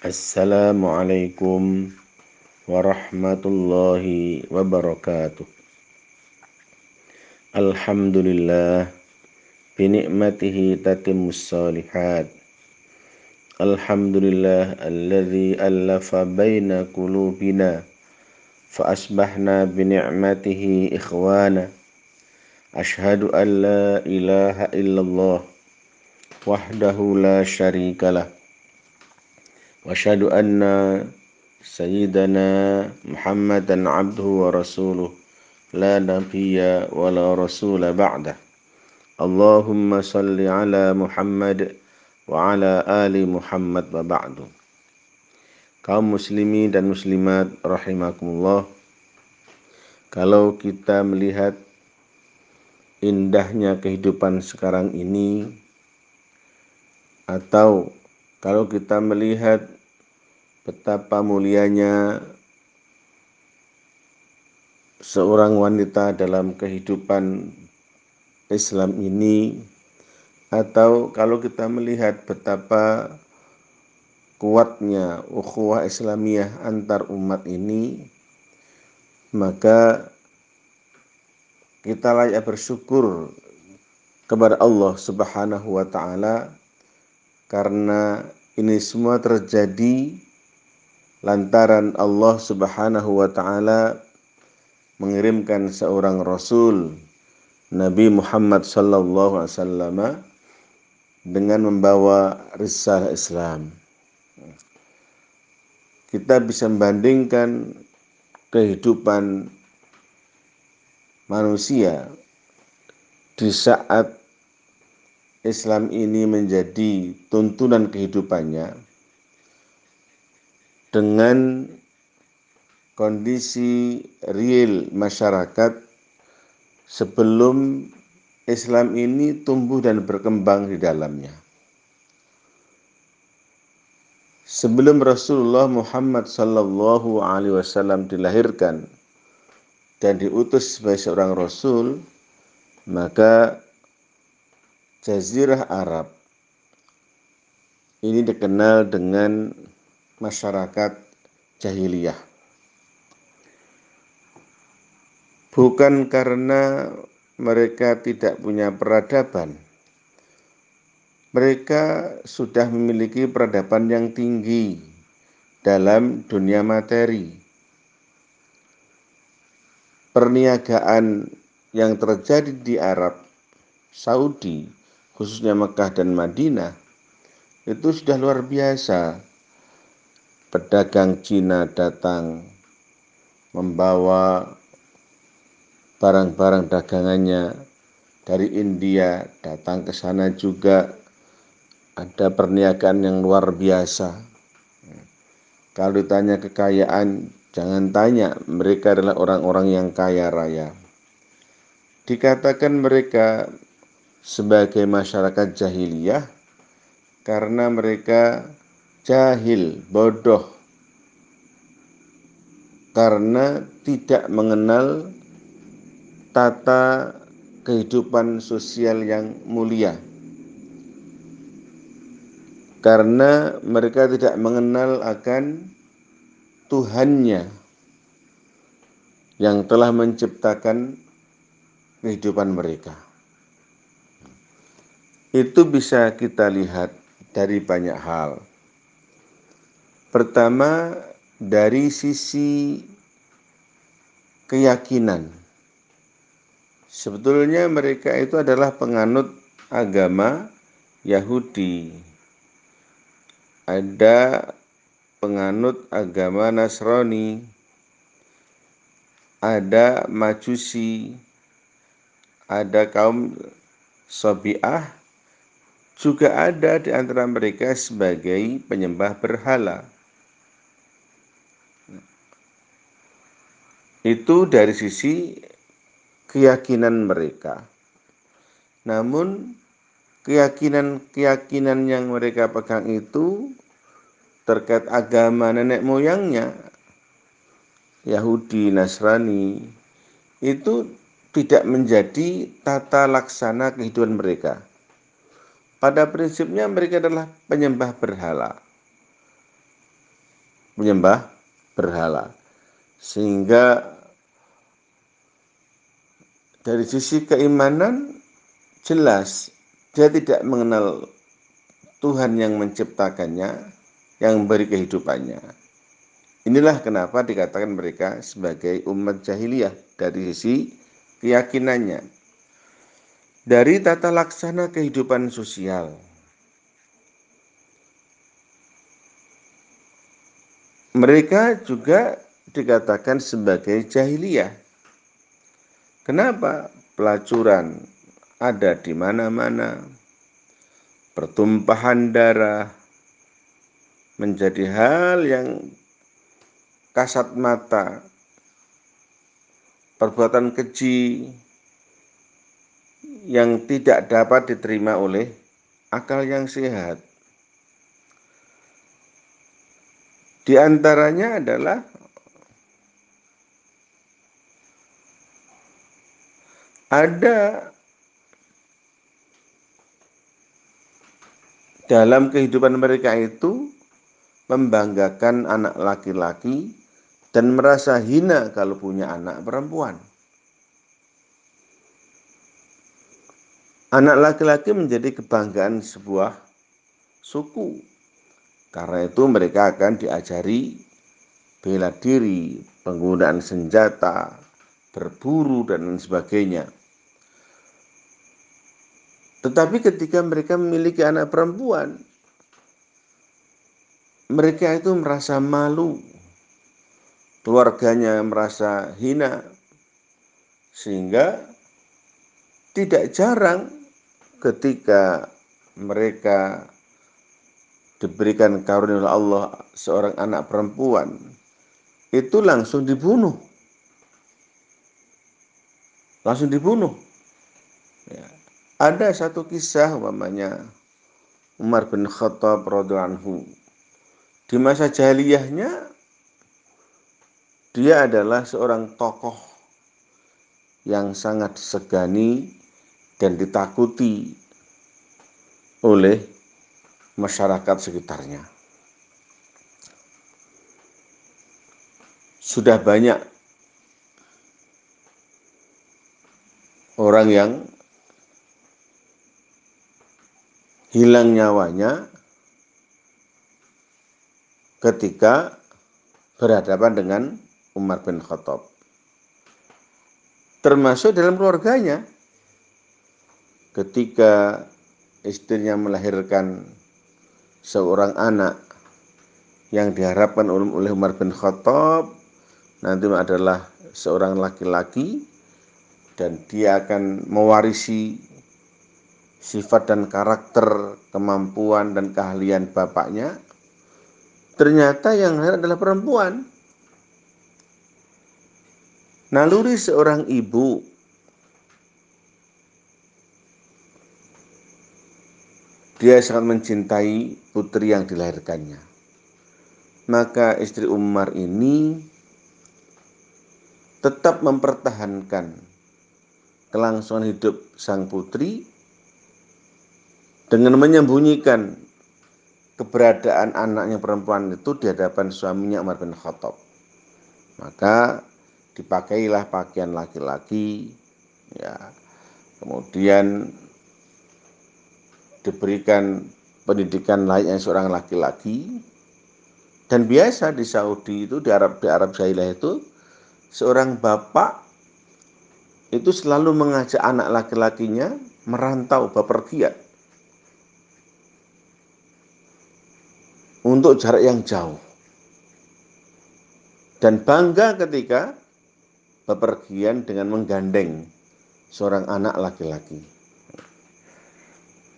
السلام عليكم ورحمة الله وبركاته. الحمد لله بنعمته تتم الصالحات. الحمد لله الذي ألف بين قلوبنا فأصبحنا بنعمته إخوانا. أشهد أن لا إله إلا الله وحده لا شريك له. واشهد ان سيدنا محمدا عبده ورسوله لا نبي ولا رسول بعده اللهم صل على محمد وعلى آل محمد وبعد kaum muslimin dan muslimat rahimakumullah kalau kita melihat indahnya kehidupan sekarang ini atau kalau kita melihat betapa mulianya seorang wanita dalam kehidupan Islam ini atau kalau kita melihat betapa kuatnya ukhuwah Islamiyah antar umat ini maka kita layak bersyukur kepada Allah Subhanahu wa taala karena ini semua terjadi lantaran Allah Subhanahu wa taala mengirimkan seorang rasul Nabi Muhammad sallallahu alaihi wasallam dengan membawa risalah Islam. Kita bisa membandingkan kehidupan manusia di saat Islam ini menjadi tuntunan kehidupannya dengan kondisi real masyarakat sebelum Islam ini tumbuh dan berkembang di dalamnya. Sebelum Rasulullah Muhammad Sallallahu Alaihi Wasallam dilahirkan dan diutus sebagai seorang Rasul, maka Jazirah Arab ini dikenal dengan masyarakat jahiliyah. Bukan karena mereka tidak punya peradaban. Mereka sudah memiliki peradaban yang tinggi dalam dunia materi. Perniagaan yang terjadi di Arab Saudi khususnya Mekah dan Madinah, itu sudah luar biasa. Pedagang Cina datang membawa barang-barang dagangannya dari India datang ke sana juga ada perniagaan yang luar biasa. Kalau ditanya kekayaan, jangan tanya, mereka adalah orang-orang yang kaya raya. Dikatakan mereka sebagai masyarakat jahiliyah karena mereka jahil, bodoh karena tidak mengenal tata kehidupan sosial yang mulia. Karena mereka tidak mengenal akan Tuhannya yang telah menciptakan kehidupan mereka. Itu bisa kita lihat dari banyak hal. Pertama, dari sisi keyakinan. Sebetulnya mereka itu adalah penganut agama Yahudi. Ada penganut agama Nasrani, ada Majusi, ada kaum Sobiah, juga ada di antara mereka sebagai penyembah berhala. Itu dari sisi keyakinan mereka. Namun keyakinan-keyakinan yang mereka pegang itu terkait agama nenek moyangnya Yahudi, Nasrani itu tidak menjadi tata laksana kehidupan mereka pada prinsipnya mereka adalah penyembah berhala. menyembah berhala. Sehingga dari sisi keimanan jelas dia tidak mengenal Tuhan yang menciptakannya, yang memberi kehidupannya. Inilah kenapa dikatakan mereka sebagai umat jahiliyah dari sisi keyakinannya. Dari tata laksana kehidupan sosial, mereka juga dikatakan sebagai jahiliyah. Kenapa? Pelacuran ada di mana-mana. Pertumpahan darah menjadi hal yang kasat mata. Perbuatan keji yang tidak dapat diterima oleh akal yang sehat. Di antaranya adalah ada dalam kehidupan mereka itu membanggakan anak laki-laki dan merasa hina kalau punya anak perempuan. Anak laki-laki menjadi kebanggaan sebuah suku. Karena itu mereka akan diajari bela diri, penggunaan senjata, berburu dan lain sebagainya. Tetapi ketika mereka memiliki anak perempuan, mereka itu merasa malu, keluarganya merasa hina, sehingga tidak jarang ketika mereka diberikan karunia oleh Allah seorang anak perempuan, itu langsung dibunuh. Langsung dibunuh. Ada satu kisah umpamanya Umar bin Khattab radhiyallahu di masa jahiliyahnya dia adalah seorang tokoh yang sangat segani dan ditakuti oleh masyarakat sekitarnya. Sudah banyak orang yang hilang nyawanya ketika berhadapan dengan Umar bin Khattab. Termasuk dalam keluarganya. Ketika istrinya melahirkan seorang anak yang diharapkan oleh Umar bin Khattab nanti adalah seorang laki-laki dan dia akan mewarisi sifat dan karakter, kemampuan dan keahlian bapaknya, ternyata yang lahir adalah perempuan. Naluri seorang ibu dia sangat mencintai putri yang dilahirkannya. Maka istri Umar ini tetap mempertahankan kelangsungan hidup sang putri dengan menyembunyikan keberadaan anaknya perempuan itu di hadapan suaminya Umar bin Khattab. Maka dipakailah pakaian laki-laki, ya. Kemudian diberikan pendidikan layaknya seorang laki-laki dan biasa di Saudi itu di Arab di Arab Jahiliyah itu seorang bapak itu selalu mengajak anak laki-lakinya merantau bepergian untuk jarak yang jauh. Dan bangga ketika bepergian dengan menggandeng seorang anak laki-laki.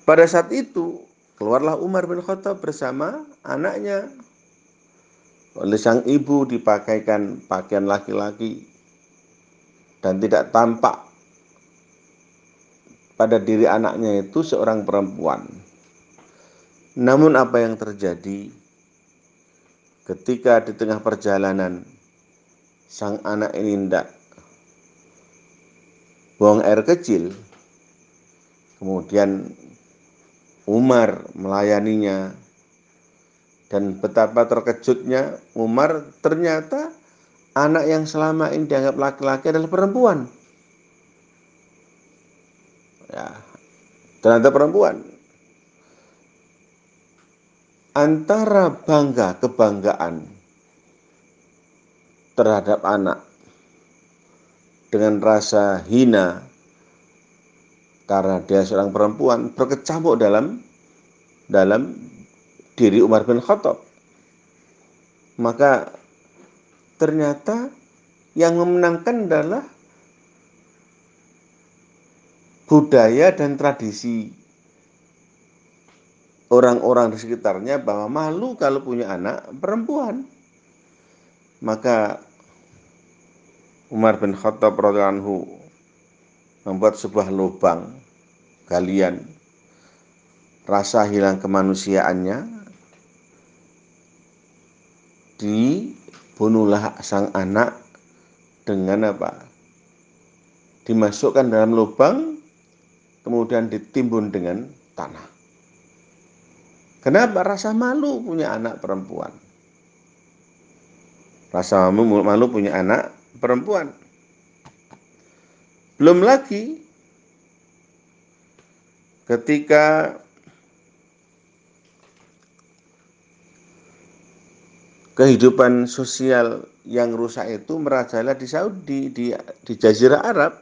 Pada saat itu, keluarlah Umar bin Khattab bersama anaknya. Oleh sang ibu dipakaikan pakaian laki-laki dan tidak tampak pada diri anaknya itu seorang perempuan. Namun apa yang terjadi ketika di tengah perjalanan sang anak ini tidak buang air kecil, kemudian Umar melayaninya Dan betapa terkejutnya Umar ternyata anak yang selama ini dianggap laki-laki adalah perempuan. Ya, ternyata perempuan. Antara bangga kebanggaan terhadap anak dengan rasa hina karena dia seorang perempuan berkecamuk dalam dalam diri Umar bin Khattab. Maka ternyata yang memenangkan adalah budaya dan tradisi orang-orang di sekitarnya bahwa malu kalau punya anak perempuan. Maka Umar bin Khattab radhiyallahu membuat sebuah lubang galian rasa hilang kemanusiaannya dibunuhlah sang anak dengan apa dimasukkan dalam lubang kemudian ditimbun dengan tanah kenapa rasa malu punya anak perempuan rasa malu, punya anak perempuan belum lagi ketika kehidupan sosial yang rusak itu merajalela di Saudi, di, di Jazirah Arab.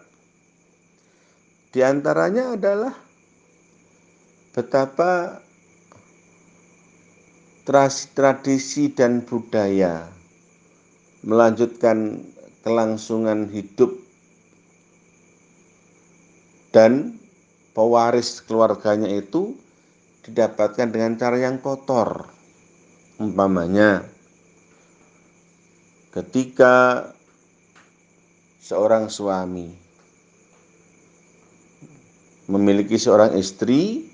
Di antaranya adalah betapa tradisi dan budaya melanjutkan kelangsungan hidup dan pewaris keluarganya itu didapatkan dengan cara yang kotor. Umpamanya ketika seorang suami memiliki seorang istri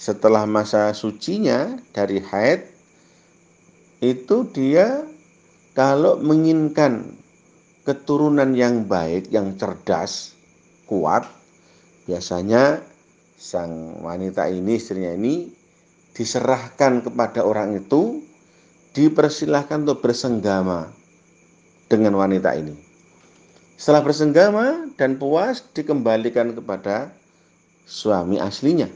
setelah masa sucinya dari haid itu dia kalau menginginkan keturunan yang baik, yang cerdas, kuat, biasanya sang wanita ini, istrinya ini diserahkan kepada orang itu dipersilahkan untuk bersenggama dengan wanita ini. Setelah bersenggama dan puas dikembalikan kepada suami aslinya.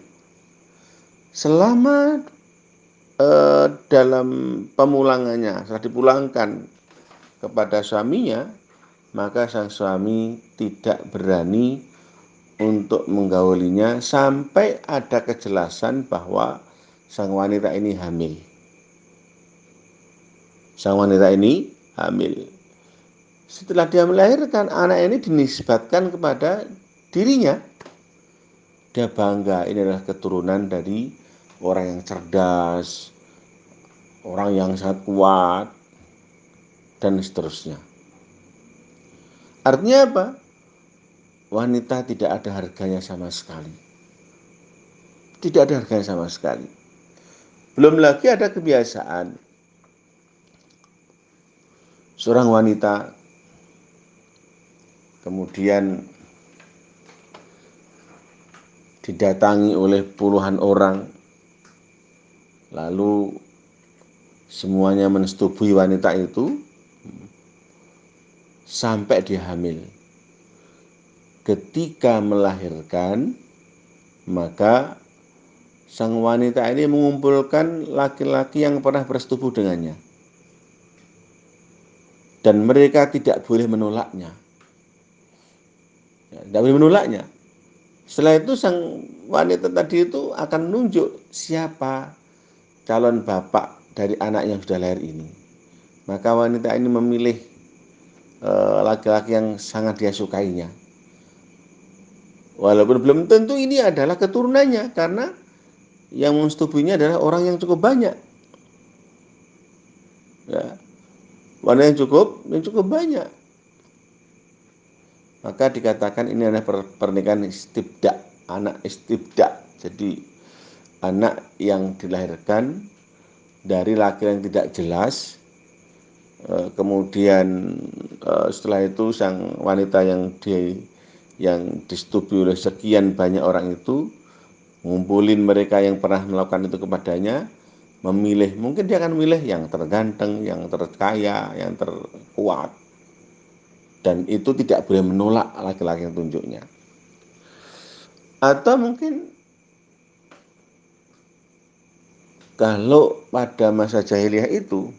Selama eh, dalam pemulangannya, setelah dipulangkan kepada suaminya, maka sang suami tidak berani untuk menggaulinya sampai ada kejelasan bahwa sang wanita ini hamil sang wanita ini hamil. Setelah dia melahirkan, anak ini dinisbatkan kepada dirinya. Dia bangga, ini adalah keturunan dari orang yang cerdas, orang yang sangat kuat, dan seterusnya. Artinya apa? Wanita tidak ada harganya sama sekali. Tidak ada harganya sama sekali. Belum lagi ada kebiasaan seorang wanita kemudian didatangi oleh puluhan orang lalu semuanya mensetubui wanita itu sampai dia hamil ketika melahirkan maka sang wanita ini mengumpulkan laki-laki yang pernah bersetubuh dengannya dan mereka tidak boleh menolaknya. Ya, tidak boleh menolaknya. Setelah itu sang wanita tadi itu akan menunjuk siapa calon bapak dari anak yang sudah lahir ini. Maka wanita ini memilih eh, laki-laki uh, yang sangat dia sukainya. Walaupun belum tentu ini adalah keturunannya karena yang mensetubuhinya adalah orang yang cukup banyak. Ya, Mana yang cukup? Yang cukup banyak. Maka dikatakan ini adalah pernikahan istibda, anak istibda. Jadi anak yang dilahirkan dari laki yang tidak jelas. Eh, kemudian eh, setelah itu sang wanita yang di yang disetujui oleh sekian banyak orang itu ngumpulin mereka yang pernah melakukan itu kepadanya memilih, mungkin dia akan memilih yang terganteng, yang terkaya, yang terkuat. Dan itu tidak boleh menolak laki-laki yang tunjuknya. Atau mungkin kalau pada masa jahiliyah itu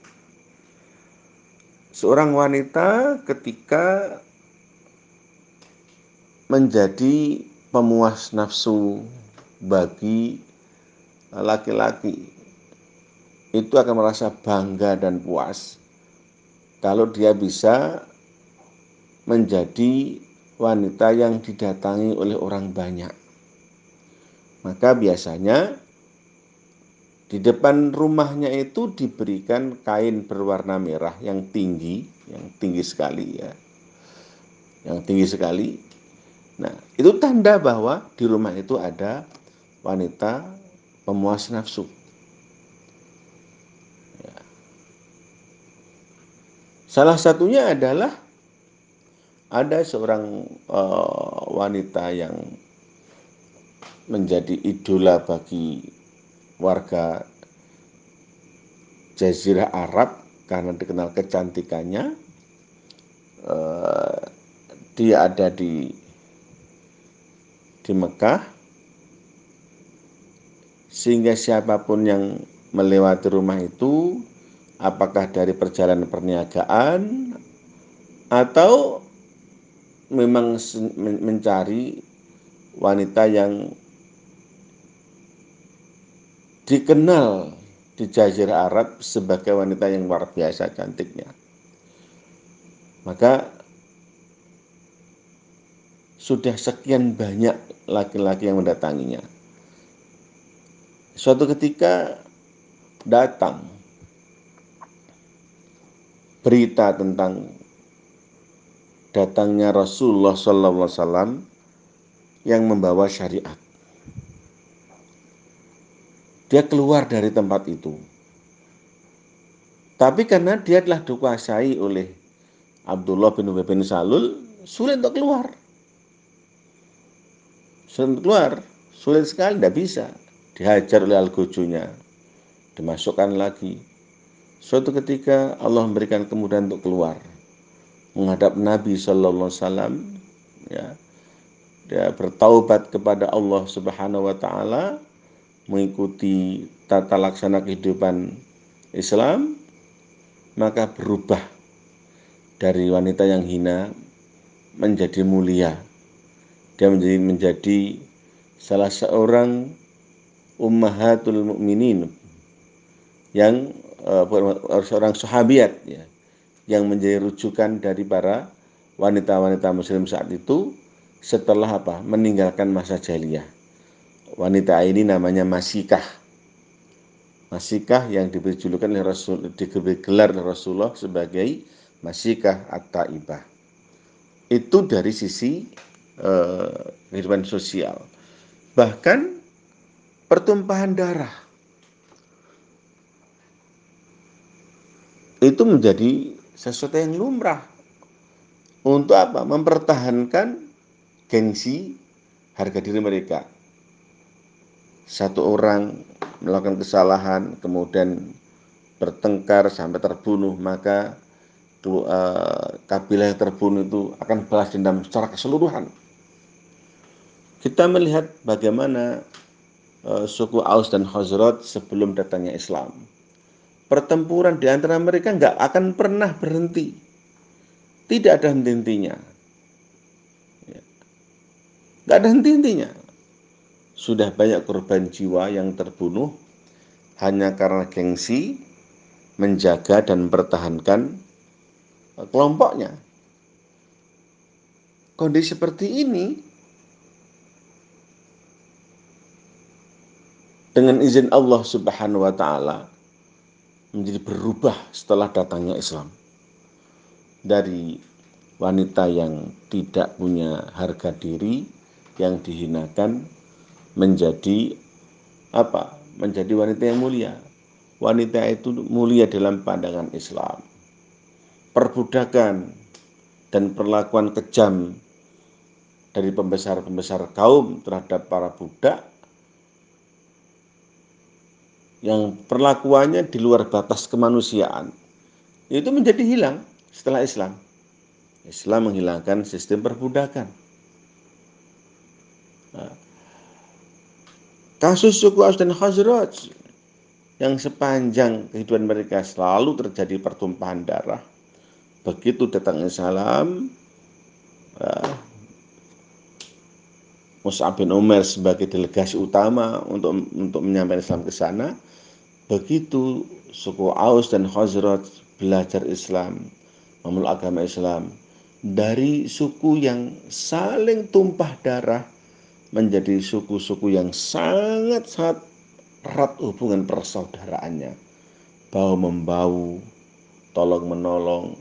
seorang wanita ketika menjadi pemuas nafsu bagi laki-laki itu akan merasa bangga dan puas kalau dia bisa menjadi wanita yang didatangi oleh orang banyak. Maka biasanya di depan rumahnya itu diberikan kain berwarna merah yang tinggi, yang tinggi sekali ya. Yang tinggi sekali. Nah, itu tanda bahwa di rumah itu ada wanita pemuas nafsu. Salah satunya adalah ada seorang uh, wanita yang menjadi idola bagi warga Jazirah Arab karena dikenal kecantikannya. Uh, dia ada di di Mekah sehingga siapa pun yang melewati rumah itu apakah dari perjalanan perniagaan atau memang mencari wanita yang dikenal di Jazirah Arab sebagai wanita yang luar biasa cantiknya. Maka sudah sekian banyak laki-laki yang mendatanginya. Suatu ketika datang berita tentang datangnya Rasulullah SAW yang membawa syariat. Dia keluar dari tempat itu. Tapi karena dia telah dikuasai oleh Abdullah bin Ubay bin Salul, sulit untuk keluar. Sulit untuk keluar, sulit sekali, tidak bisa. Dihajar oleh al dimasukkan lagi, Suatu ketika Allah memberikan kemudahan untuk keluar menghadap Nabi Shallallahu Alaihi ya, dia bertaubat kepada Allah Subhanahu Wa Taala, mengikuti tata laksana kehidupan Islam, maka berubah dari wanita yang hina menjadi mulia. Dia menjadi menjadi salah seorang ummahatul mukminin yang uh, seorang sahabiat ya yang menjadi rujukan dari para wanita-wanita muslim saat itu setelah apa meninggalkan masa jahiliyah wanita ini namanya Masikah Masikah yang diberi julukan oleh Rasul diberi gelar Rasulullah sebagai Masikah At-Taibah itu dari sisi uh, kehidupan sosial bahkan pertumpahan darah itu menjadi sesuatu yang lumrah. Untuk apa? Mempertahankan gengsi harga diri mereka. Satu orang melakukan kesalahan, kemudian bertengkar sampai terbunuh, maka uh, kabilah yang terbunuh itu akan balas dendam secara keseluruhan. Kita melihat bagaimana uh, suku Aus dan Khazraj sebelum datangnya Islam pertempuran di antara mereka nggak akan pernah berhenti. Tidak ada henti-hentinya. Ya. Nggak ada henti-hentinya. Sudah banyak korban jiwa yang terbunuh hanya karena gengsi menjaga dan mempertahankan kelompoknya. Kondisi seperti ini dengan izin Allah Subhanahu wa taala menjadi berubah setelah datangnya Islam. Dari wanita yang tidak punya harga diri, yang dihinakan, menjadi apa? Menjadi wanita yang mulia. Wanita itu mulia dalam pandangan Islam. Perbudakan dan perlakuan kejam dari pembesar-pembesar kaum terhadap para budak yang perlakuannya di luar batas kemanusiaan itu menjadi hilang setelah Islam. Islam menghilangkan sistem perbudakan. Nah, kasus suku Aus dan Khazraj yang sepanjang kehidupan mereka selalu terjadi pertumpahan darah. Begitu datang Islam, uh, Mus'ab bin Umar sebagai delegasi utama untuk untuk menyampaikan Islam ke sana. Begitu suku Aus dan Khazraj belajar Islam, memeluk agama Islam dari suku yang saling tumpah darah menjadi suku-suku yang sangat-sangat erat hubungan persaudaraannya. Bau membau, tolong menolong,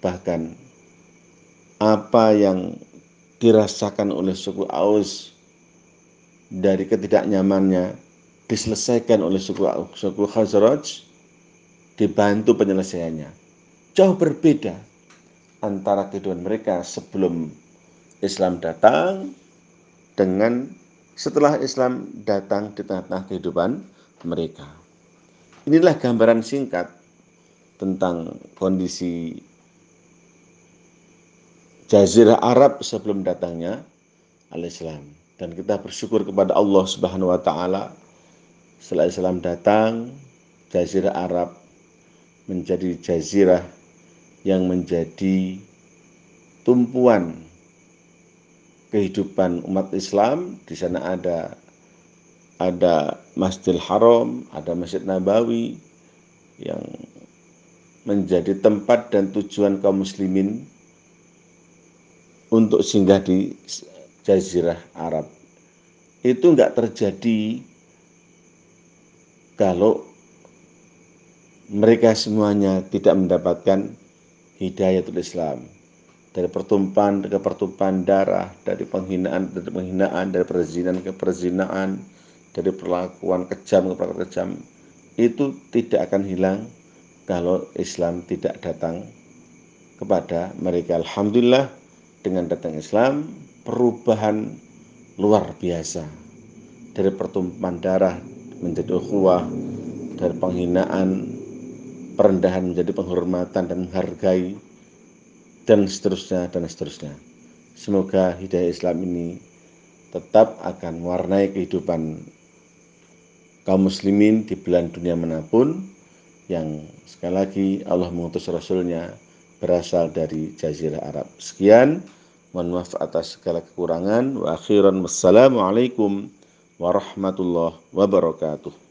bahkan apa yang dirasakan oleh suku Aus dari ketidaknyamannya diselesaikan oleh suku suku Khazraj dibantu penyelesaiannya. Jauh berbeda antara kehidupan mereka sebelum Islam datang dengan setelah Islam datang di tengah-tengah kehidupan mereka. Inilah gambaran singkat tentang kondisi Jazirah Arab sebelum datangnya al-Islam. Dan kita bersyukur kepada Allah Subhanahu wa taala setelah Islam datang, Jazirah Arab menjadi jazirah yang menjadi tumpuan kehidupan umat Islam. Di sana ada ada Masjidil Haram, ada Masjid Nabawi yang menjadi tempat dan tujuan kaum muslimin untuk singgah di Jazirah Arab. Itu enggak terjadi kalau mereka semuanya tidak mendapatkan hidayatul Islam dari pertumpahan ke pertumpahan darah dari penghinaan dari penghinaan dari perzinahan ke perzinaan dari perlakuan kejam ke perlakuan kejam itu tidak akan hilang kalau Islam tidak datang kepada mereka. Alhamdulillah dengan datang Islam perubahan luar biasa. Dari pertumpahan darah menjadi ukhuwah dari penghinaan perendahan menjadi penghormatan dan menghargai dan seterusnya dan seterusnya. Semoga hidayah Islam ini tetap akan mewarnai kehidupan kaum muslimin di belahan dunia mana pun yang sekali lagi Allah mengutus Rasulnya berasal dari Jazirah Arab. Sekian, mohon maaf atas segala kekurangan. Wa akhiran wassalamualaikum warahmatullahi wabarakatuh.